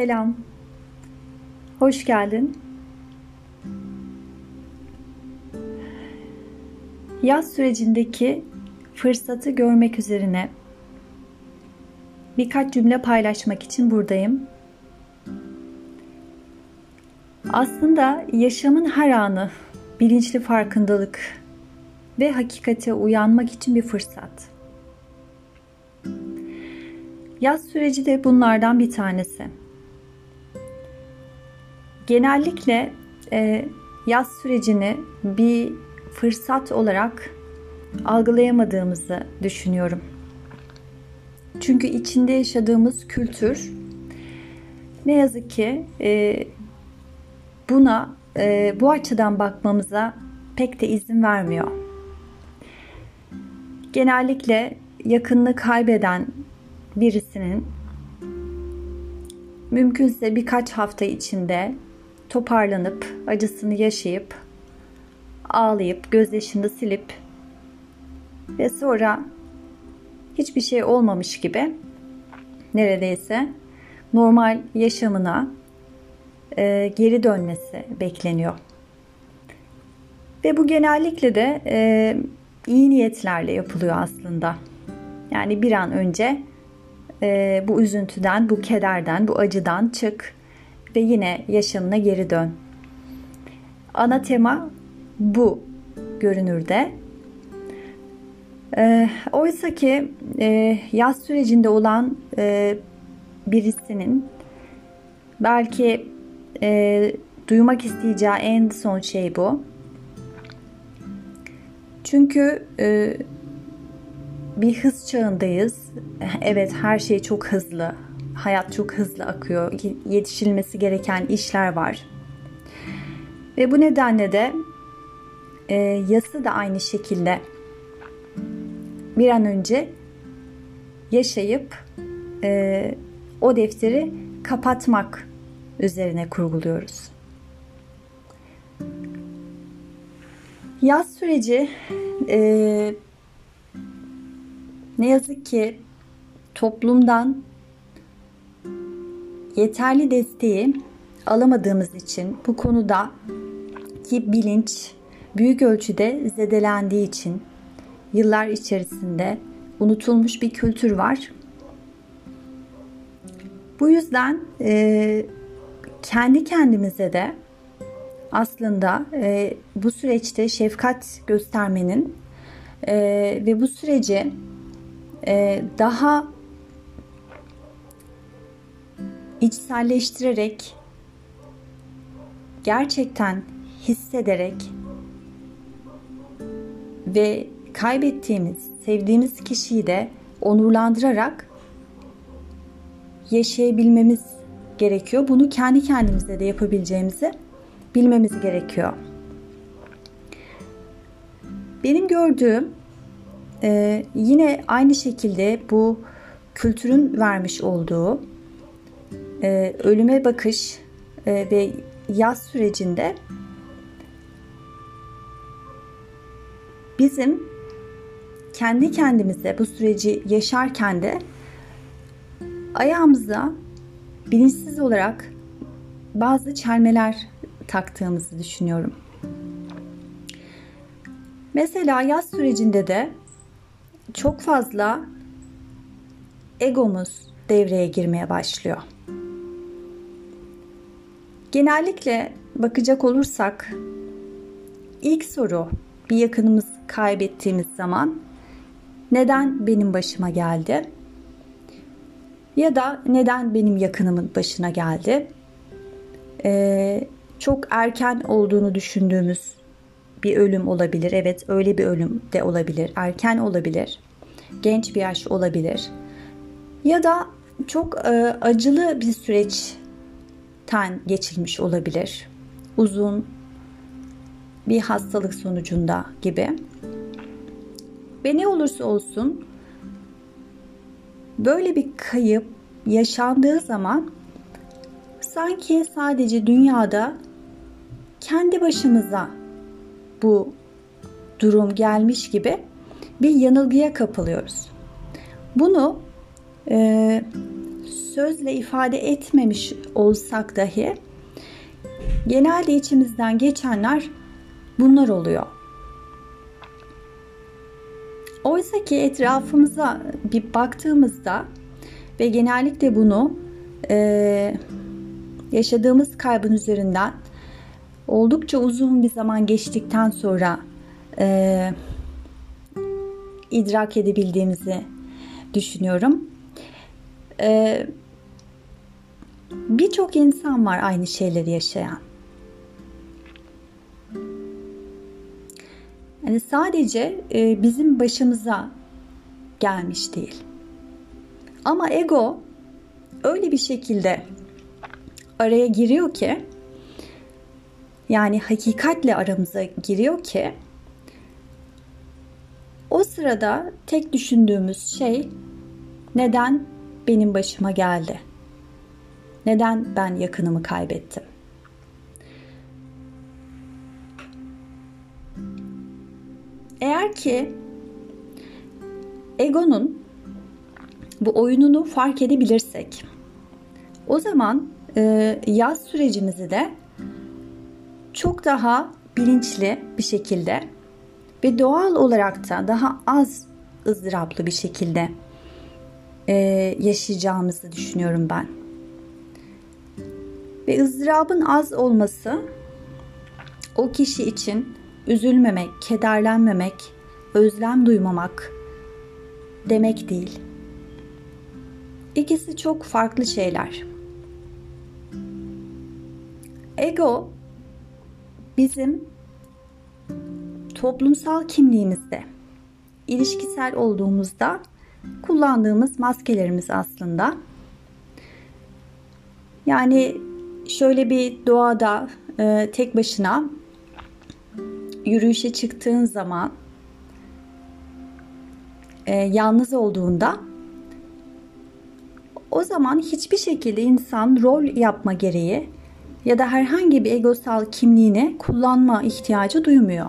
Selam. Hoş geldin. Yaz sürecindeki fırsatı görmek üzerine birkaç cümle paylaşmak için buradayım. Aslında yaşamın her anı bilinçli farkındalık ve hakikate uyanmak için bir fırsat. Yaz süreci de bunlardan bir tanesi. Genellikle e, yaz sürecini bir fırsat olarak algılayamadığımızı düşünüyorum. Çünkü içinde yaşadığımız kültür ne yazık ki e, buna e, bu açıdan bakmamıza pek de izin vermiyor. Genellikle yakınını kaybeden birisinin mümkünse birkaç hafta içinde toparlanıp acısını yaşayıp ağlayıp gözyaşını silip ve sonra hiçbir şey olmamış gibi neredeyse normal yaşamına e, geri dönmesi bekleniyor. Ve bu genellikle de e, iyi niyetlerle yapılıyor aslında. Yani bir an önce e, bu üzüntüden, bu kederden, bu acıdan çık ve yine yaşamına geri dön. Ana tema bu görünürde. E, Oysa ki e, yaz sürecinde olan e, birisinin belki e, duymak isteyeceği en son şey bu. Çünkü e, bir hız çağındayız. Evet her şey çok hızlı. Hayat çok hızlı akıyor. Yetişilmesi gereken işler var. Ve bu nedenle de e, yası da aynı şekilde bir an önce yaşayıp e, o defteri kapatmak üzerine kurguluyoruz. Yaz süreci e, ne yazık ki toplumdan yeterli desteği alamadığımız için bu konuda ki bilinç büyük ölçüde zedelendiği için yıllar içerisinde unutulmuş bir kültür var. Bu yüzden e, kendi kendimize de aslında e, bu süreçte şefkat göstermenin e, ve bu süreci e, daha içselleştirerek gerçekten hissederek ve kaybettiğimiz, sevdiğimiz kişiyi de onurlandırarak yaşayabilmemiz gerekiyor. Bunu kendi kendimize de yapabileceğimizi bilmemiz gerekiyor. Benim gördüğüm e, yine aynı şekilde bu kültürün vermiş olduğu e, ölüme bakış e, ve yaz sürecinde bizim kendi kendimize bu süreci yaşarken de ayağımıza bilinçsiz olarak bazı çelmeler taktığımızı düşünüyorum. Mesela yaz sürecinde de çok fazla egomuz devreye girmeye başlıyor. Genellikle bakacak olursak ilk soru bir yakınımız kaybettiğimiz zaman neden benim başıma geldi? Ya da neden benim yakınımın başına geldi? Ee, çok erken olduğunu düşündüğümüz bir ölüm olabilir. Evet öyle bir ölüm de olabilir. Erken olabilir. Genç bir yaş olabilir. Ya da çok e, acılı bir süreçten geçilmiş olabilir. Uzun bir hastalık sonucunda gibi. Ve ne olursa olsun böyle bir kayıp yaşandığı zaman sanki sadece dünyada kendi başımıza bu durum gelmiş gibi bir yanılgıya kapılıyoruz. Bunu e, sözle ifade etmemiş olsak dahi genelde içimizden geçenler bunlar oluyor. Oysa ki etrafımıza bir baktığımızda ve genellikle bunu e, yaşadığımız kaybın üzerinden oldukça uzun bir zaman geçtikten sonra e, idrak edebildiğimizi düşünüyorum. E, Birçok insan var aynı şeyleri yaşayan. Yani sadece e, bizim başımıza gelmiş değil. Ama ego öyle bir şekilde araya giriyor ki yani hakikatle aramıza giriyor ki o sırada tek düşündüğümüz şey neden benim başıma geldi? Neden ben yakınımı kaybettim? Eğer ki egonun bu oyununu fark edebilirsek o zaman e, yaz sürecimizi de çok daha bilinçli bir şekilde ve doğal olarak da daha az ızdıraplı bir şekilde e, yaşayacağımızı düşünüyorum ben. Ve ızdırabın az olması o kişi için üzülmemek, kederlenmemek, özlem duymamak demek değil. İkisi çok farklı şeyler. Ego bizim toplumsal kimliğimizde, ilişkisel olduğumuzda kullandığımız maskelerimiz aslında. Yani şöyle bir doğada e, tek başına yürüyüşe çıktığın zaman e, yalnız olduğunda o zaman hiçbir şekilde insan rol yapma gereği ya da herhangi bir egosal kimliğini kullanma ihtiyacı duymuyor.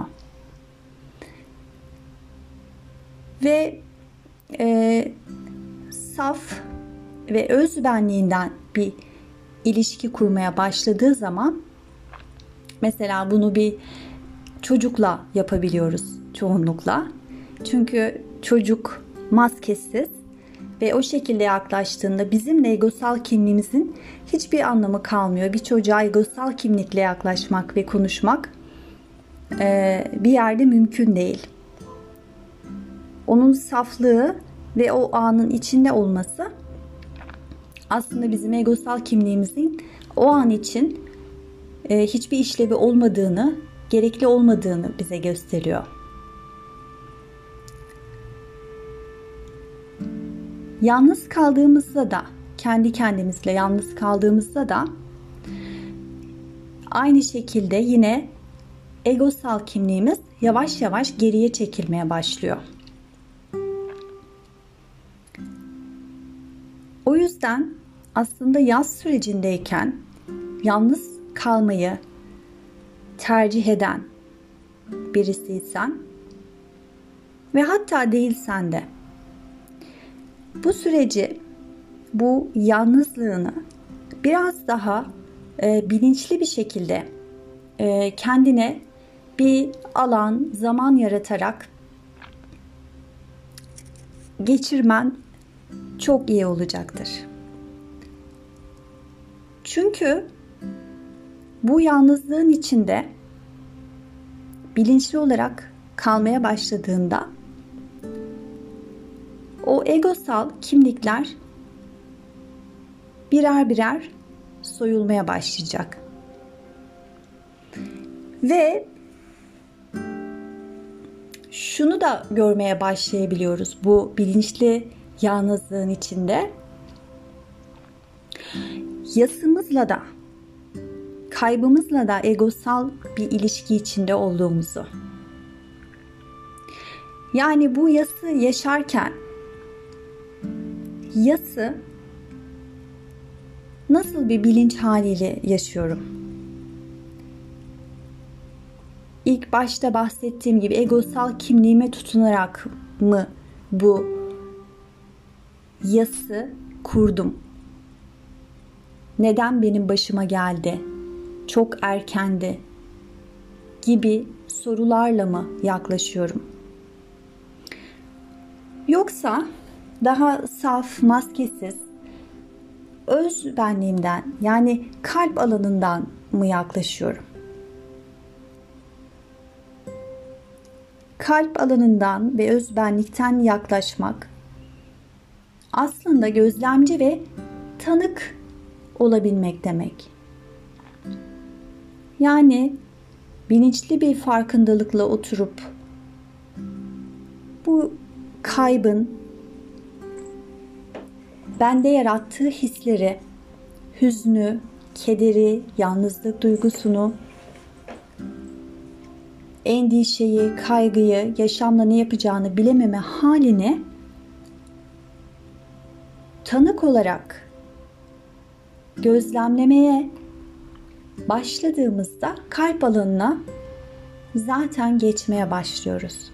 Ve e, saf ve öz benliğinden bir ilişki kurmaya başladığı zaman mesela bunu bir çocukla yapabiliyoruz çoğunlukla. Çünkü çocuk maskesiz ve o şekilde yaklaştığında bizim de egosal kimliğimizin hiçbir anlamı kalmıyor. Bir çocuğa egosal kimlikle yaklaşmak ve konuşmak e, bir yerde mümkün değil. Onun saflığı ve o anın içinde olması aslında bizim egosal kimliğimizin o an için e, hiçbir işlevi olmadığını, gerekli olmadığını bize gösteriyor. Yalnız kaldığımızda da, kendi kendimizle yalnız kaldığımızda da aynı şekilde yine egosal kimliğimiz yavaş yavaş geriye çekilmeye başlıyor. O yüzden aslında yaz sürecindeyken yalnız kalmayı tercih eden birisiysen ve hatta değilsen de bu süreci, bu yalnızlığını biraz daha e, bilinçli bir şekilde e, kendine bir alan, zaman yaratarak geçirmen çok iyi olacaktır. Çünkü bu yalnızlığın içinde bilinçli olarak kalmaya başladığında o egosal kimlikler birer birer soyulmaya başlayacak. Ve şunu da görmeye başlayabiliyoruz bu bilinçli yalnızlığın içinde. Yasımızla da kaybımızla da egosal bir ilişki içinde olduğumuzu. Yani bu yası yaşarken yası nasıl bir bilinç haliyle yaşıyorum? İlk başta bahsettiğim gibi egosal kimliğime tutunarak mı bu yası kurdum? Neden benim başıma geldi? Çok erkendi gibi sorularla mı yaklaşıyorum? Yoksa daha saf, maskesiz, öz benliğimden yani kalp alanından mı yaklaşıyorum? Kalp alanından ve öz benlikten yaklaşmak aslında gözlemci ve tanık olabilmek demek. Yani bilinçli bir farkındalıkla oturup bu kaybın bende yarattığı hisleri, hüznü, kederi, yalnızlık duygusunu, endişeyi, kaygıyı, yaşamla ne yapacağını bilememe halini tanık olarak gözlemlemeye başladığımızda kalp alanına zaten geçmeye başlıyoruz.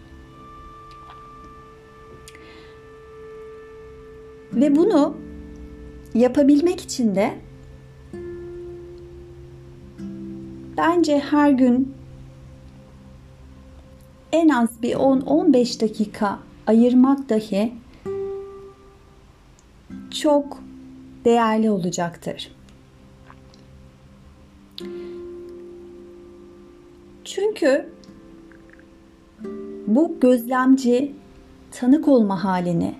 Ve bunu yapabilmek için de bence her gün en az bir 10-15 dakika ayırmak dahi çok değerli olacaktır. Çünkü bu gözlemci tanık olma halini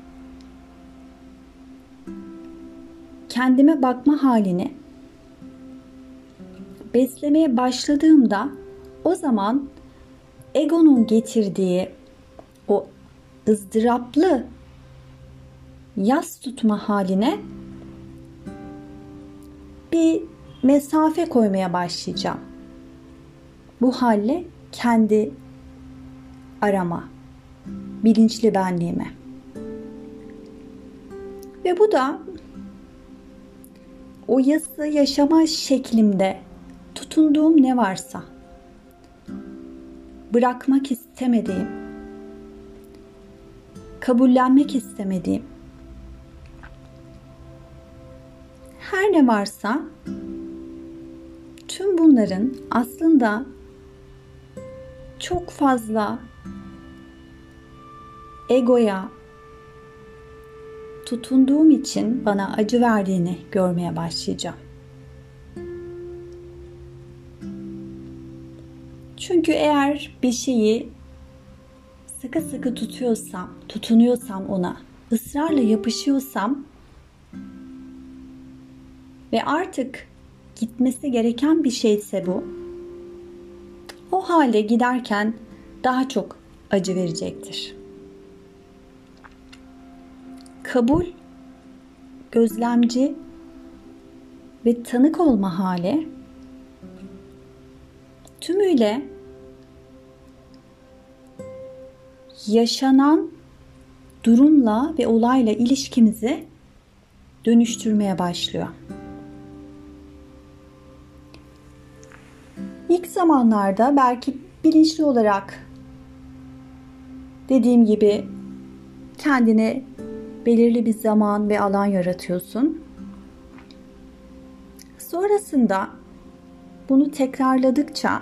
kendime bakma halini beslemeye başladığımda o zaman egonun getirdiği o ızdıraplı yas tutma haline bir mesafe koymaya başlayacağım. Bu halle kendi arama, bilinçli benliğime. Ve bu da o yası yaşama şeklimde tutunduğum ne varsa bırakmak istemediğim, kabullenmek istemediğim her ne varsa tüm bunların aslında çok fazla egoya tutunduğum için bana acı verdiğini görmeye başlayacağım. Çünkü eğer bir şeyi sıkı sıkı tutuyorsam, tutunuyorsam ona, ısrarla yapışıyorsam ve artık gitmesi gereken bir şeyse bu, o hale giderken daha çok acı verecektir. Kabul, gözlemci ve tanık olma hali tümüyle yaşanan durumla ve olayla ilişkimizi dönüştürmeye başlıyor. İlk zamanlarda belki bilinçli olarak dediğim gibi kendine belirli bir zaman ve alan yaratıyorsun. Sonrasında bunu tekrarladıkça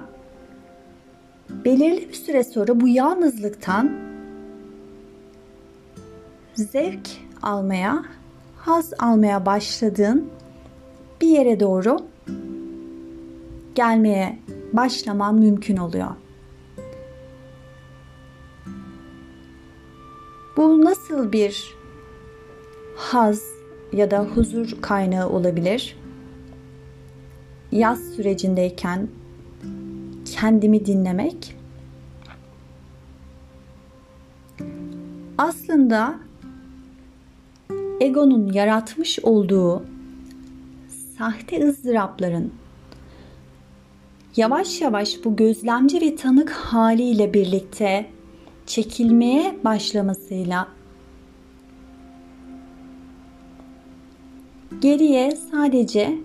belirli bir süre sonra bu yalnızlıktan zevk almaya, haz almaya başladığın bir yere doğru gelmeye başlaman mümkün oluyor. Bu nasıl bir haz ya da huzur kaynağı olabilir? Yaz sürecindeyken kendimi dinlemek aslında egonun yaratmış olduğu sahte ızdırapların yavaş yavaş bu gözlemci ve tanık haliyle birlikte çekilmeye başlamasıyla geriye sadece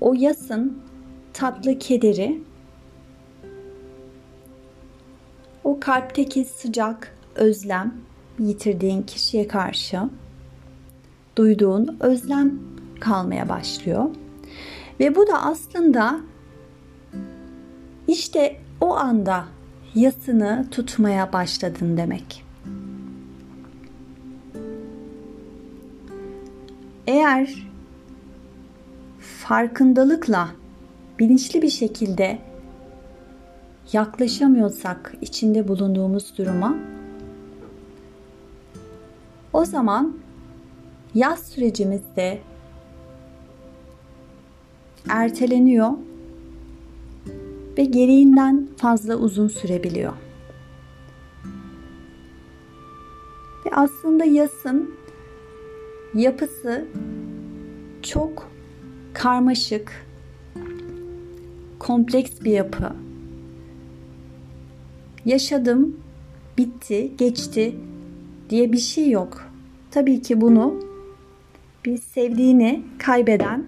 o yasın tatlı kederi o kalpteki sıcak özlem yitirdiğin kişiye karşı duyduğun özlem kalmaya başlıyor. Ve bu da aslında işte o anda yasını tutmaya başladın demek. Eğer farkındalıkla bilinçli bir şekilde yaklaşamıyorsak içinde bulunduğumuz duruma o zaman yaz sürecimizde erteleniyor ve gereğinden fazla uzun sürebiliyor. Ve aslında yasın yapısı çok karmaşık, kompleks bir yapı. Yaşadım, bitti, geçti diye bir şey yok. Tabii ki bunu bir sevdiğini kaybeden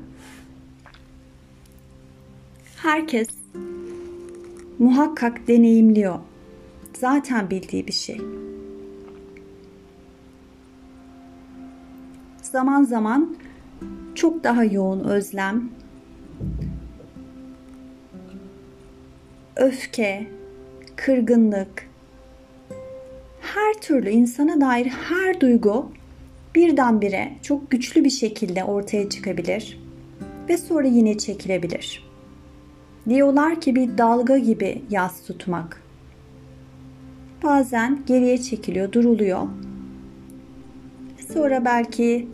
herkes muhakkak deneyimliyor. Zaten bildiği bir şey. Zaman zaman çok daha yoğun özlem, öfke, kırgınlık, her türlü insana dair her duygu birdenbire çok güçlü bir şekilde ortaya çıkabilir ve sonra yine çekilebilir. Diyorlar ki bir dalga gibi yaz tutmak. Bazen geriye çekiliyor, duruluyor. Sonra belki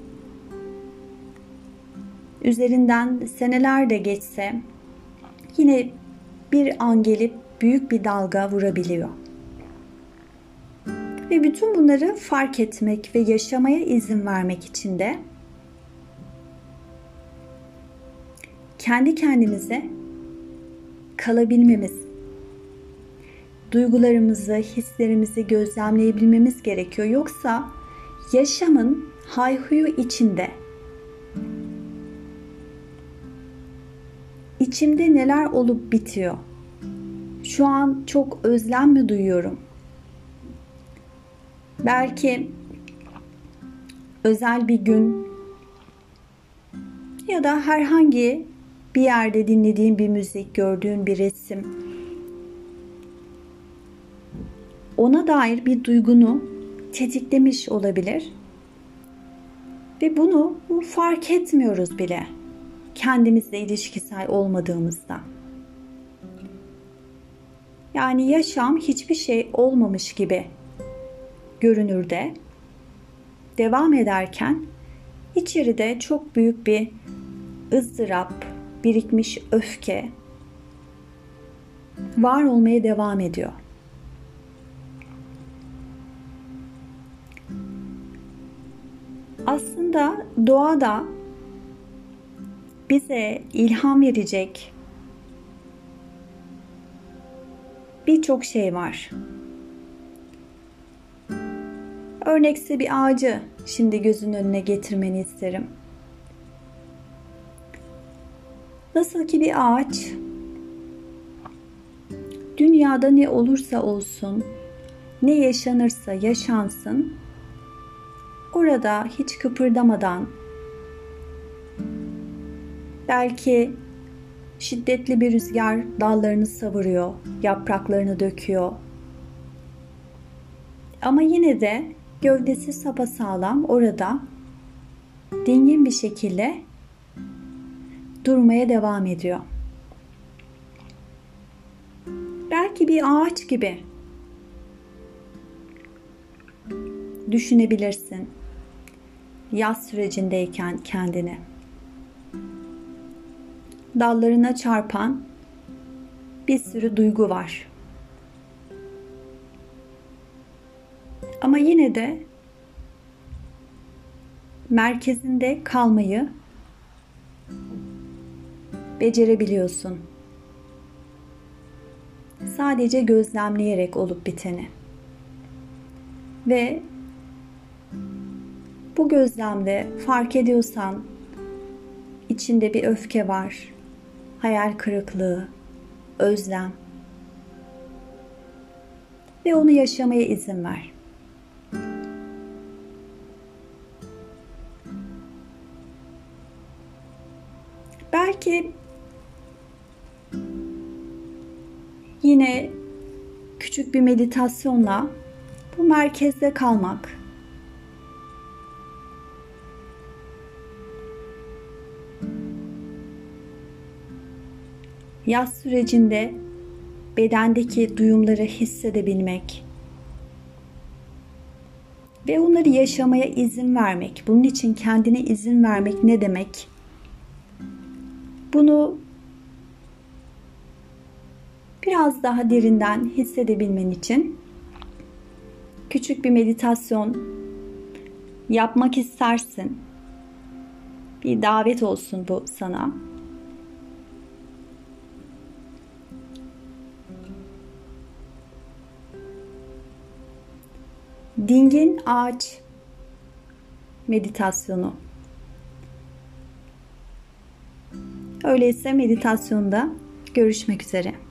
üzerinden seneler de geçse yine bir an gelip büyük bir dalga vurabiliyor. Ve bütün bunları fark etmek ve yaşamaya izin vermek için de kendi kendimize kalabilmemiz, duygularımızı, hislerimizi gözlemleyebilmemiz gerekiyor. Yoksa yaşamın hayhuyu içinde içimde neler olup bitiyor? Şu an çok özlem mi duyuyorum? Belki özel bir gün ya da herhangi bir yerde dinlediğin bir müzik, gördüğün bir resim ona dair bir duygunu tetiklemiş olabilir. Ve bunu fark etmiyoruz bile kendimizle ilişkisel olmadığımızda. Yani yaşam hiçbir şey olmamış gibi görünür de devam ederken içeride çok büyük bir ızdırap, birikmiş öfke var olmaya devam ediyor. Aslında doğada bize ilham verecek birçok şey var. Örnekse bir ağacı şimdi gözün önüne getirmeni isterim. Nasıl ki bir ağaç dünyada ne olursa olsun, ne yaşanırsa yaşansın, orada hiç kıpırdamadan belki şiddetli bir rüzgar dallarını savuruyor, yapraklarını döküyor. Ama yine de gövdesi sapasağlam orada dingin bir şekilde durmaya devam ediyor. Belki bir ağaç gibi düşünebilirsin yaz sürecindeyken kendini. Dallarına çarpan bir sürü duygu var. Ama yine de merkezinde kalmayı becerebiliyorsun. Sadece gözlemleyerek olup biteni. Ve bu gözlemde fark ediyorsan içinde bir öfke var, hayal kırıklığı, özlem ve onu yaşamaya izin ver. Küçük bir meditasyonla bu merkezde kalmak. Yaz sürecinde bedendeki duyumları hissedebilmek ve onları yaşamaya izin vermek. Bunun için kendine izin vermek ne demek? Bunu biraz daha derinden hissedebilmen için küçük bir meditasyon yapmak istersin. Bir davet olsun bu sana. Dingin ağaç meditasyonu. Öyleyse meditasyonda görüşmek üzere.